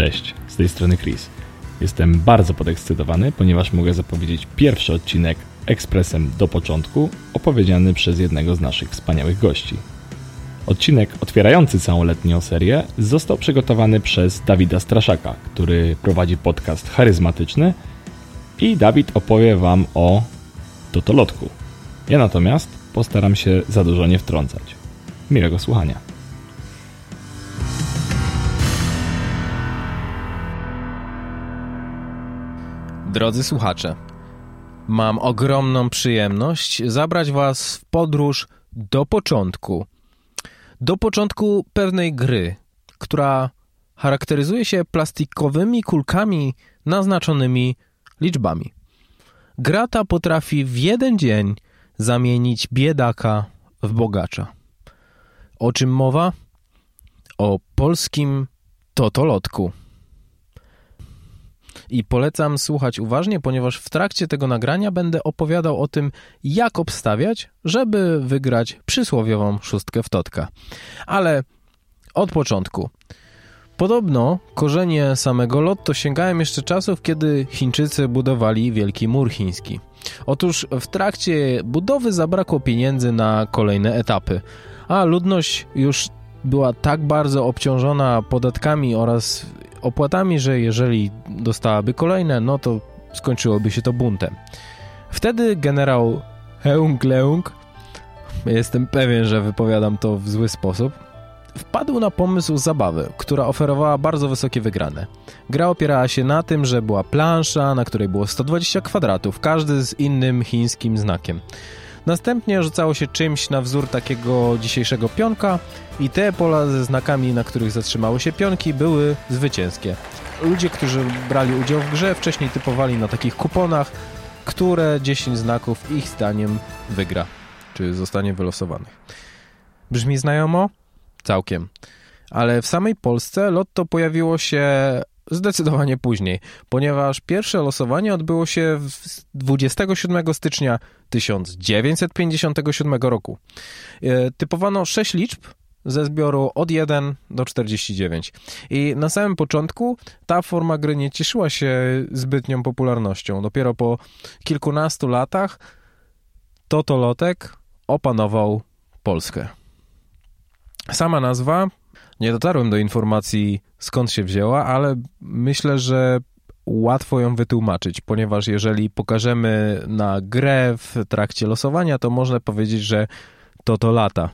Cześć, z tej strony Chris. Jestem bardzo podekscytowany, ponieważ mogę zapowiedzieć pierwszy odcinek ekspresem do początku, opowiedziany przez jednego z naszych wspaniałych gości. Odcinek otwierający całą letnią serię został przygotowany przez Dawida Straszaka, który prowadzi podcast charyzmatyczny i Dawid opowie Wam o totolotku. Ja natomiast postaram się za dużo nie wtrącać. Miłego słuchania. Drodzy słuchacze, mam ogromną przyjemność zabrać Was w podróż do początku. Do początku pewnej gry, która charakteryzuje się plastikowymi kulkami naznaczonymi liczbami. Gra ta potrafi w jeden dzień zamienić biedaka w bogacza. O czym mowa? O polskim totolotku. I polecam słuchać uważnie, ponieważ w trakcie tego nagrania będę opowiadał o tym, jak obstawiać, żeby wygrać przysłowiową szóstkę w totka. Ale od początku. Podobno korzenie samego lotto sięgają jeszcze czasów, kiedy Chińczycy budowali Wielki Mur Chiński. Otóż w trakcie budowy zabrakło pieniędzy na kolejne etapy, a ludność już była tak bardzo obciążona podatkami oraz opłatami, że jeżeli dostałaby kolejne, no to skończyłoby się to buntem. Wtedy generał Heung Leung, jestem pewien, że wypowiadam to w zły sposób, wpadł na pomysł zabawy, która oferowała bardzo wysokie wygrane. Gra opierała się na tym, że była plansza, na której było 120 kwadratów, każdy z innym chińskim znakiem. Następnie rzucało się czymś na wzór takiego dzisiejszego pionka i te pola ze znakami, na których zatrzymały się pionki, były zwycięskie. Ludzie, którzy brali udział w grze, wcześniej typowali na takich kuponach, które 10 znaków ich zdaniem wygra, czy zostanie wylosowanych. Brzmi znajomo? Całkiem. Ale w samej Polsce lotto pojawiło się zdecydowanie później, ponieważ pierwsze losowanie odbyło się 27 stycznia 1957 roku. E, typowano 6 liczb ze zbioru od 1 do 49. I na samym początku ta forma gry nie cieszyła się zbytnią popularnością. Dopiero po kilkunastu latach Totolotek opanował Polskę. Sama nazwa nie dotarłem do informacji skąd się wzięła, ale myślę, że łatwo ją wytłumaczyć, ponieważ jeżeli pokażemy na grę w trakcie losowania, to można powiedzieć, że to to lata.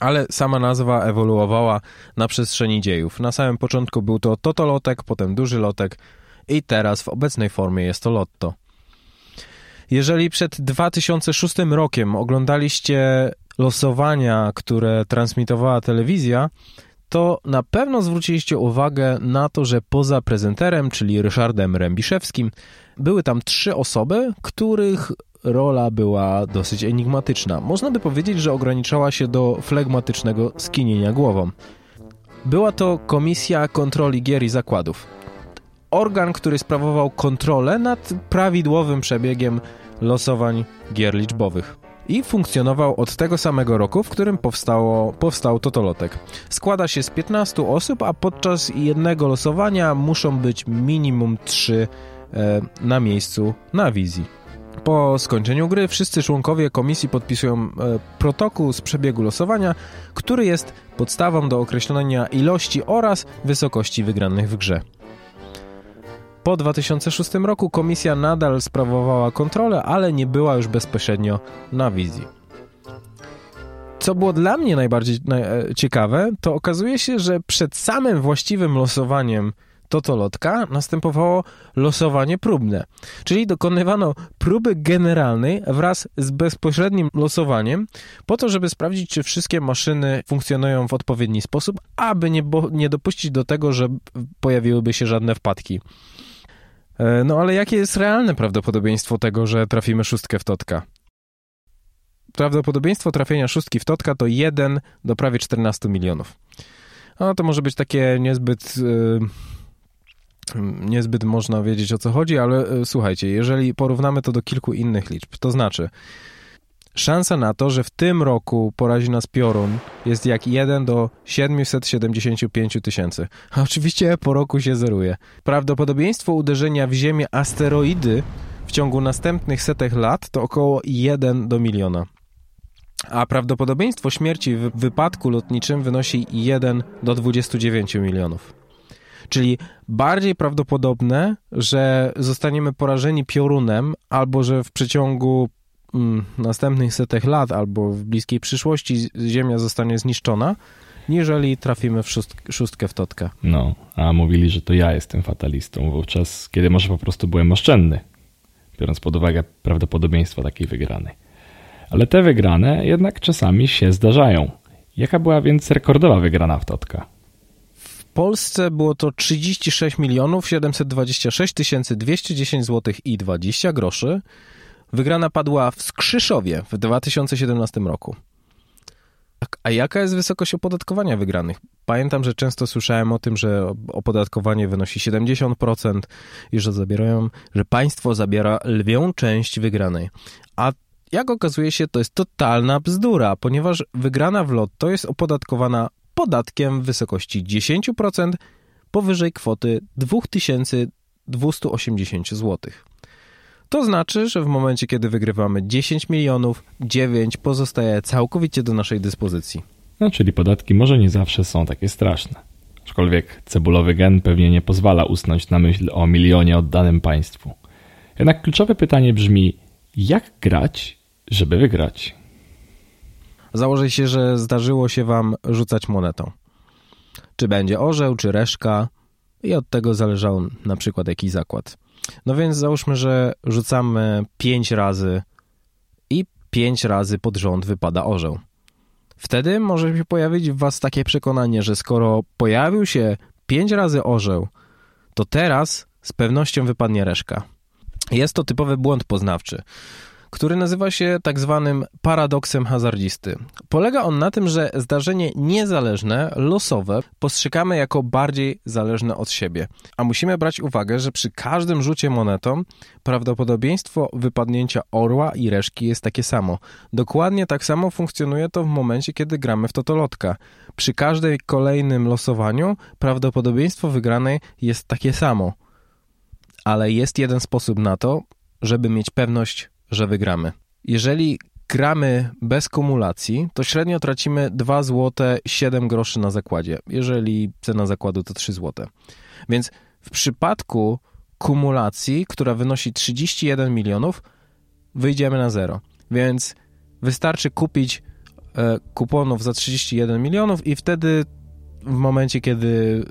Ale sama nazwa ewoluowała na przestrzeni dziejów. Na samym początku był to Totolotek, potem Duży Lotek i teraz w obecnej formie jest to Lotto. Jeżeli przed 2006 rokiem oglądaliście losowania, które transmitowała telewizja, to na pewno zwróciliście uwagę na to, że poza prezenterem, czyli Ryszardem Rębiszewskim, były tam trzy osoby, których rola była dosyć enigmatyczna. Można by powiedzieć, że ograniczała się do flegmatycznego skinienia głową. Była to Komisja Kontroli Gier i Zakładów. Organ, który sprawował kontrolę nad prawidłowym przebiegiem losowań gier liczbowych i funkcjonował od tego samego roku, w którym powstało, powstał Totolotek. Składa się z 15 osób, a podczas jednego losowania muszą być minimum 3 e, na miejscu na wizji. Po skończeniu gry wszyscy członkowie komisji podpisują e, protokół z przebiegu losowania, który jest podstawą do określenia ilości oraz wysokości wygranych w grze. Po 2006 roku komisja nadal sprawowała kontrolę, ale nie była już bezpośrednio na wizji. Co było dla mnie najbardziej e, ciekawe, to okazuje się, że przed samym właściwym losowaniem totolotka następowało losowanie próbne. Czyli dokonywano próby generalnej wraz z bezpośrednim losowaniem po to, żeby sprawdzić, czy wszystkie maszyny funkcjonują w odpowiedni sposób, aby nie, nie dopuścić do tego, że pojawiłyby się żadne wpadki. E, no ale jakie jest realne prawdopodobieństwo tego, że trafimy szóstkę w totka? Prawdopodobieństwo trafienia szóstki w totka to 1 do prawie 14 milionów. No to może być takie niezbyt... Yy, niezbyt można wiedzieć o co chodzi, ale yy, słuchajcie, jeżeli porównamy to do kilku innych liczb, to znaczy szansa na to, że w tym roku porazi nas piorun jest jak 1 do 775 tysięcy. A oczywiście po roku się zeruje. Prawdopodobieństwo uderzenia w Ziemię asteroidy w ciągu następnych setek lat to około 1 do miliona. A prawdopodobieństwo śmierci w wypadku lotniczym wynosi 1 do 29 milionów. Czyli bardziej prawdopodobne, że zostaniemy porażeni piorunem, albo że w przeciągu następnych setek lat, albo w bliskiej przyszłości Ziemia zostanie zniszczona, niżeli trafimy w szóst szóstkę w totkę. No, a mówili, że to ja jestem fatalistą wówczas, kiedy może po prostu byłem oszczędny, biorąc pod uwagę prawdopodobieństwo takiej wygranej. Ale te wygrane jednak czasami się zdarzają. Jaka była więc rekordowa wygrana w Totka? W Polsce było to 36 milionów 726 210 zł i 20 groszy. Wygrana padła w Skrzyszowie w 2017 roku. A jaka jest wysokość opodatkowania wygranych? Pamiętam, że często słyszałem o tym, że opodatkowanie wynosi 70% i że zabierają, że państwo zabiera lwią część wygranej. A jak okazuje się, to jest totalna bzdura, ponieważ wygrana w lotto jest opodatkowana podatkiem w wysokości 10% powyżej kwoty 2280 zł. To znaczy, że w momencie, kiedy wygrywamy 10 milionów, 9 pozostaje całkowicie do naszej dyspozycji. No, czyli podatki może nie zawsze są takie straszne. Aczkolwiek cebulowy gen pewnie nie pozwala usnąć na myśl o milionie oddanym państwu. Jednak kluczowe pytanie brzmi, jak grać, żeby wygrać? Założę się, że zdarzyło się wam rzucać monetą. Czy będzie orzeł, czy reszka i od tego zależał na przykład jakiś zakład. No więc załóżmy, że rzucamy 5 razy i 5 razy pod rząd wypada orzeł. Wtedy może się pojawić w was takie przekonanie, że skoro pojawił się 5 razy orzeł, to teraz z pewnością wypadnie reszka. Jest to typowy błąd poznawczy który nazywa się tak zwanym paradoksem hazardzisty. Polega on na tym, że zdarzenie niezależne, losowe, postrzegamy jako bardziej zależne od siebie. A musimy brać uwagę, że przy każdym rzucie monetą prawdopodobieństwo wypadnięcia orła i reszki jest takie samo. Dokładnie tak samo funkcjonuje to w momencie, kiedy gramy w totolotka. Przy każdej kolejnym losowaniu prawdopodobieństwo wygranej jest takie samo. Ale jest jeden sposób na to, żeby mieć pewność że wygramy. Jeżeli gramy bez kumulacji, to średnio tracimy 2 zł 7 groszy na zakładzie, jeżeli cena zakładu to 3 zł. Więc w przypadku kumulacji, która wynosi 31 milionów, wyjdziemy na zero. Więc wystarczy kupić e, kuponów za 31 milionów i wtedy w momencie, kiedy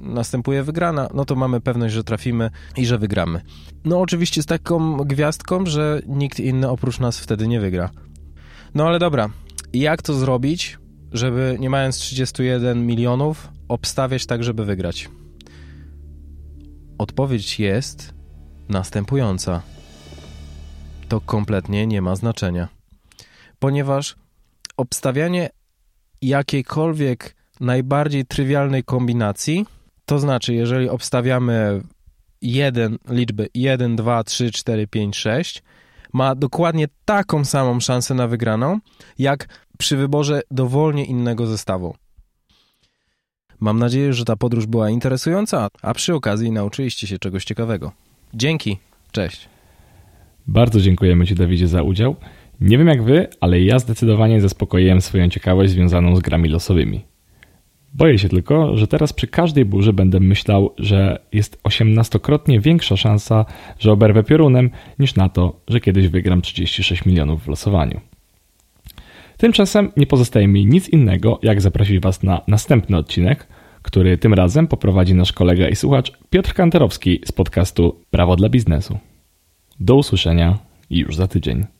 następuje wygrana, no to mamy pewność, że trafimy i że wygramy. No oczywiście z taką gwiazdką, że nikt inny oprócz nas wtedy nie wygra. No ale dobra, jak to zrobić, żeby nie mając 31 milionów, obstawiać tak, żeby wygrać? Odpowiedź jest następująca. To kompletnie nie ma znaczenia. Ponieważ obstawianie jakiejkolwiek najbardziej trywialnej kombinacji, to znaczy, jeżeli obstawiamy jeden, liczby 1, 2, 3, 4, 5, 6, ma dokładnie taką samą szansę na wygraną, jak przy wyborze dowolnie innego zestawu. Mam nadzieję, że ta podróż była interesująca, a przy okazji nauczyliście się czegoś ciekawego. Dzięki, cześć. Bardzo dziękujemy Ci, Dawidzie, za udział. Nie wiem jak Wy, ale ja zdecydowanie zaspokoiłem swoją ciekawość związaną z grami losowymi. Boję się tylko, że teraz przy każdej burzy będę myślał, że jest osiemnastokrotnie większa szansa, że oberwę piorunem, niż na to, że kiedyś wygram 36 milionów w losowaniu. Tymczasem nie pozostaje mi nic innego, jak zaprosić Was na następny odcinek, który tym razem poprowadzi nasz kolega i słuchacz Piotr Kanterowski z podcastu Prawo dla biznesu. Do usłyszenia już za tydzień.